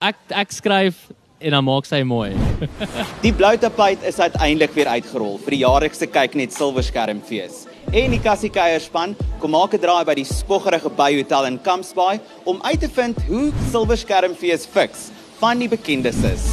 Ek ek skryf en dan maak sy mooi. Die blou tapuit is uiteindelik weer uitgerol vir die jaarlikse kyk net silverskermfees. En die Cassie Kuierspan kom maak 'n draai by die spoggerige Bay Hotel in Kampsbaai om uit te vind hoe silverskermfees fiks van die bekendes is.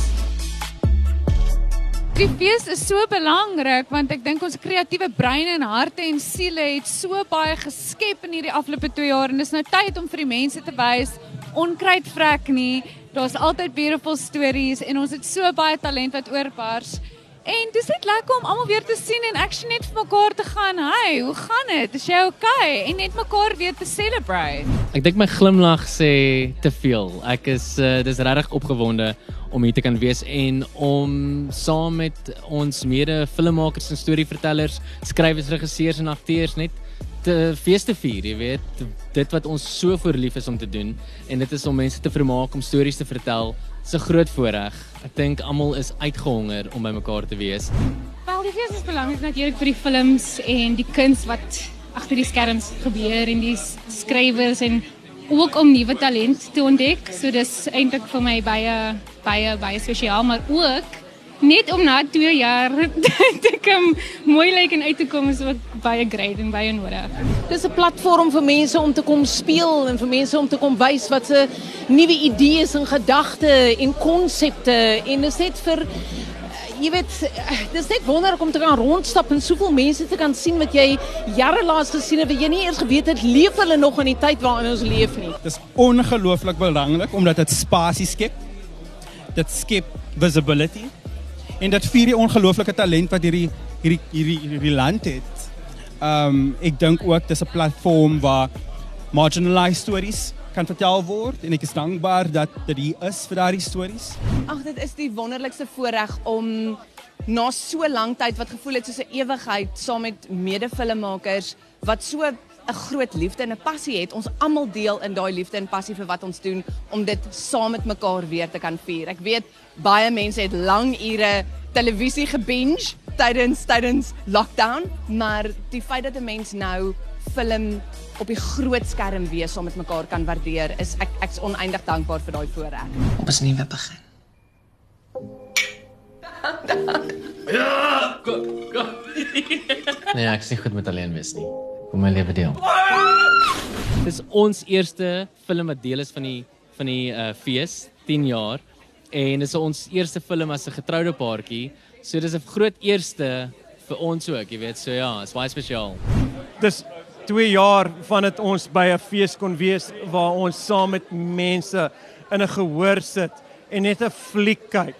Die fees is so belangrik want ek dink ons kreatiewe breine en harte en siele het so baie geskep in hierdie afgelope 2 jaar en dis nou tyd om vir die mense te wys onkruid vrek nie. Daar's altyd beautiful stories en ons het so baie talent wat oorbars. En dis net lekker om almal weer te sien en actually net vir mekaar te gaan. Hey, hoe gaan dit? Is jy okay? En net mekaar weer te celebrate. Ek dink my glimlag sê te veel. Ek is uh, dis regtig opgewonde om hier te kan wees en om saam met ons mede filmmakers en storievertellers, skrywers, regisseurs en akteurs net te feeste vier, jy weet, dit wat ons so voorlief is om te doen en dit is om mense te vermaak om stories te vertel. 'n groot voorreg. Ek dink almal is uitgehonger om by mekaar te wees. Wel, die fees is belangrik natuurlik vir die films en die kuns wat agter die skerms gebeur en die skrywers en ook om nuwe talent te ontdek. So dis eintlik vir my baie baie baie spesiaal, maar ook net om na 2 jaar te kom mooi lyk en uit te kom is ook baie great en baie nodig. Dis 'n platform vir mense om te kom speel en vir mense om te kom wys wat se nuwe idees en gedagte en konsepte en dis net vir jy weet dis net wonderlik om te kan rondstap en soveel mense te kan sien wat jy jare laas gesien het wat jy nie eers geweet het leef hulle nog in die tyd waarin ons leef nie. Dis ongelooflik belangrik omdat dit spasie skep. Dit skep visibility en dat vier die ongelooflike talent wat hierdie hierdie hierdie hierdie land het. Ehm um, ek dink ook dis 'n platform waar marginalized stories kan vertel word en ek is dankbaar dat dit hier is vir daardie stories. Ag dit is die wonderlikste voorreg om na so lank tyd wat gevoel het soos 'n ewigheid saam met medefilmmakers wat so 'n groot liefde en 'n passie het. Ons almal deel in daai liefde en passie vir wat ons doen om dit saam met mekaar weer te kan vier. Ek weet baie mense het lang ure televisie gebinge tydens tydens lockdown, maar die feit dat 'n mens nou film op die groot skerm weer saam met mekaar kan waardeer, is ek ek's oneindig dankbaar vir daai voorreg. Op 'n nuwe begin. Ja, go, go. nee, ek sê goed met alleen wees nie kom my lewe deel. Dis ons eerste film wat deel is van die van die uh fees 10 jaar en dis ons eerste film as 'n getroude paartjie. So dis 'n groot eerste vir ons ook, jy weet. So ja, is baie spesiaal. Dis 2 jaar van dit ons by 'n fees kon wees waar ons saam met mense in 'n gehoor sit en net 'n fliek kyk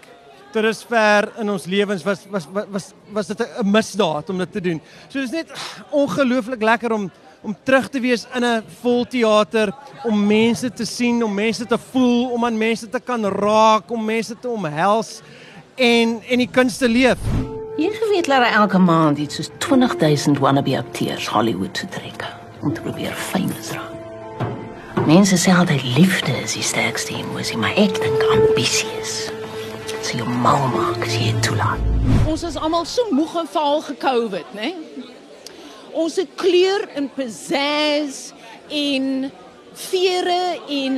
tot is ver in ons lewens was was was was dit 'n misdaad om dit te doen. So dis net ongelooflik lekker om om terug te wees in 'n vol teater, om mense te sien, om mense te voel, om aan mense te kan raak, om mense te omhels en en die kuns te leef. Jy geweet dat elke maand iets soos 20000 wannabe akteurs Hollywood toe trek om te probeer famous raak. Mense sê altyd liefde is die sterkste emosie, maar ek dink ambisie is sy jou mal maak as jy toelaat. Ons is almal so moeg en vaal ge-COVID, né? Ons het kleur en pizzazz en vere en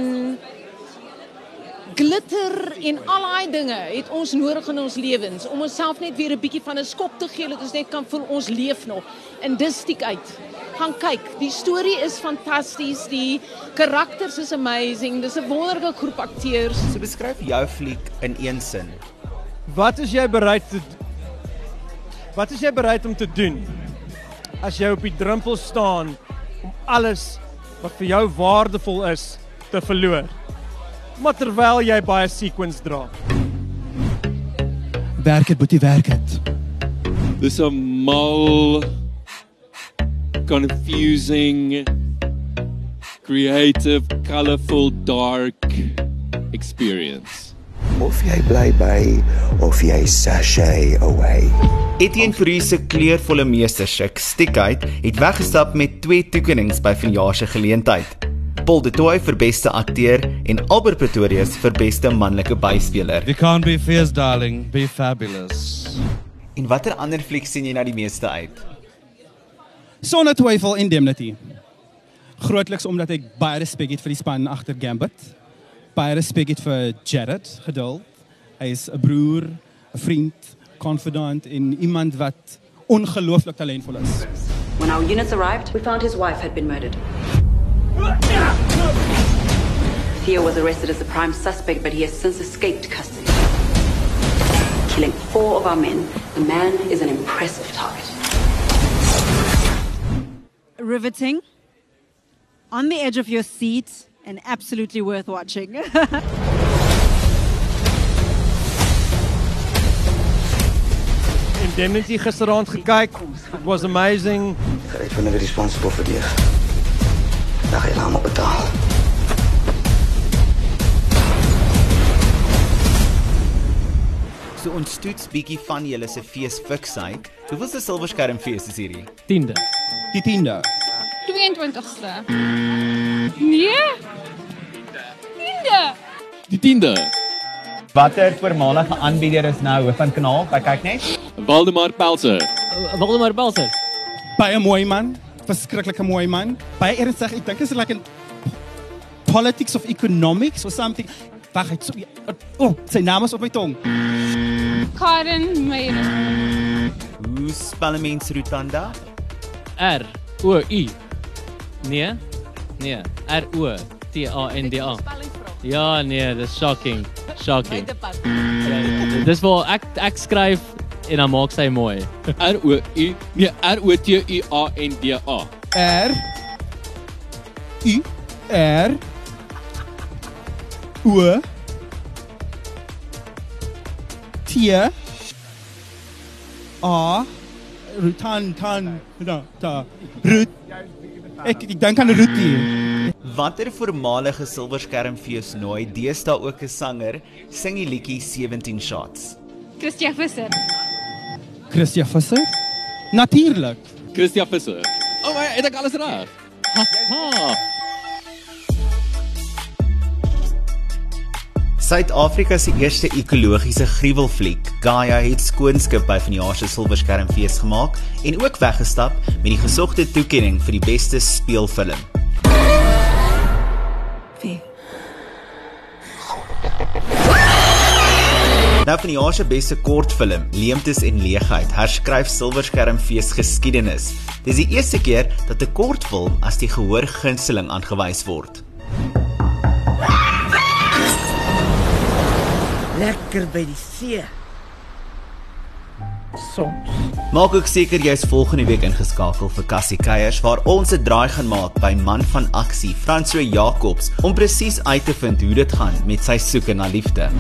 glitter en al daai dinge het ons nodig in ons lewens om onsself net weer 'n bietjie van 'n skop te gee dat ons net kan voel ons leef nog. En dis stiek uit. Gaan kyk. Die storie is fantasties. Die karakters is amazing. Dis 'n wonderlike groep akteurs. So beskryf jou fliek in een sin. Wat is jy bereid te Wat is jy bereid om te doen as jy op die drempel staan om alles wat vir jou waardevol is te verloor? Maar terwyl jy baie sequence dra. Werk dit, moet jy werk dit. Dis 'n mal confusing, creative, colorful, dark experience. Of jy bly by of jy sashay away. Etienne Fourie se kleurvolle meesterstuk Stickheid het weggestap met twee toekennings by vanjaar se geleentheid. Paul de Tooy vir beste akteur en Albert Pretorius vir beste manlike byspeler. You can't be fierce darling, be fabulous. En watter ander fliek sien jy na die meeste uit? Sonder twyfel Indemnity. Grootliks omdat ek baie respek het vir die span agter Gambit. baie respek het vir Jared geduld. Hy is 'n broer, 'n vriend, confidant en iemand wat ongelooflik talentvol is. When our units arrived, we found his wife had been murdered. Theo was arrested as the prime suspect, but he has since escaped custody. Killing four of our men, the man is an impressive target. riveting, on the edge of your seat, and absolutely worth watching. Indemnity gisteraand gekyk. It was amazing. Ek vind hulle responsible vir die. Dag jy almal betaal. So ons toets bietjie van julle se feesfiksheid. Hoeveelste silverskermfees is hierdie? 10de. Die 10de. 22ste. Nee. 10de. Die 10de. Watter voormalige aanbieder is nou hoof van kanaal? Kyk kyk net. Waldemar Pelser. Waldemar Pelser. Baie mooi man, verskriklike mooi man. Baie ernstig, ek dink is like in politics of economics or something. Wag, ek so oh, sy naam is op my tong. Karen Meyer. Hoe spel 'n mens Rutanda? R O U. Nee. Nee, R O T A N D A. Ja, nee, dis shocking. Shocking. Ja, ja, dis wel ek ek skryf en dan maak sy mooi. R O U nee R O T U A N D A. R U R O T A Rutan tan da da Rut Ek ek dink aan Rutie. Watter voormalige silverskermfees nooi deesdae ook 'n sanger sing die liedjie 17 shots? Christian Visser. Christian Visser? Natuurlik. Christian Visser. Oh my, het ek alles reg? Ha. ha. Suid-Afrika se eerste ekologiese gruwelfliek, Gaia het skoonskip by vanjaar se Silverskermfees gemaak en ook weggestap met die gesogte toekenning vir die beste speelfilm. Nou van die jaar se beste kortfilm, Leemtes en Leegheid, herskryf Silverskermfees geskiedenis. Dis die eerste keer dat 'n kortfilm as die gehoor gunsteling aangewys word. Lekker by die see. Soms. Maak ook seker jy's volgende week ingeskakel vir Cassie Keiers waar ons 'n draai gaan maak by man van aksie, François Jacobs, om presies uit te vind hoe dit gaan met sy soeke na liefde.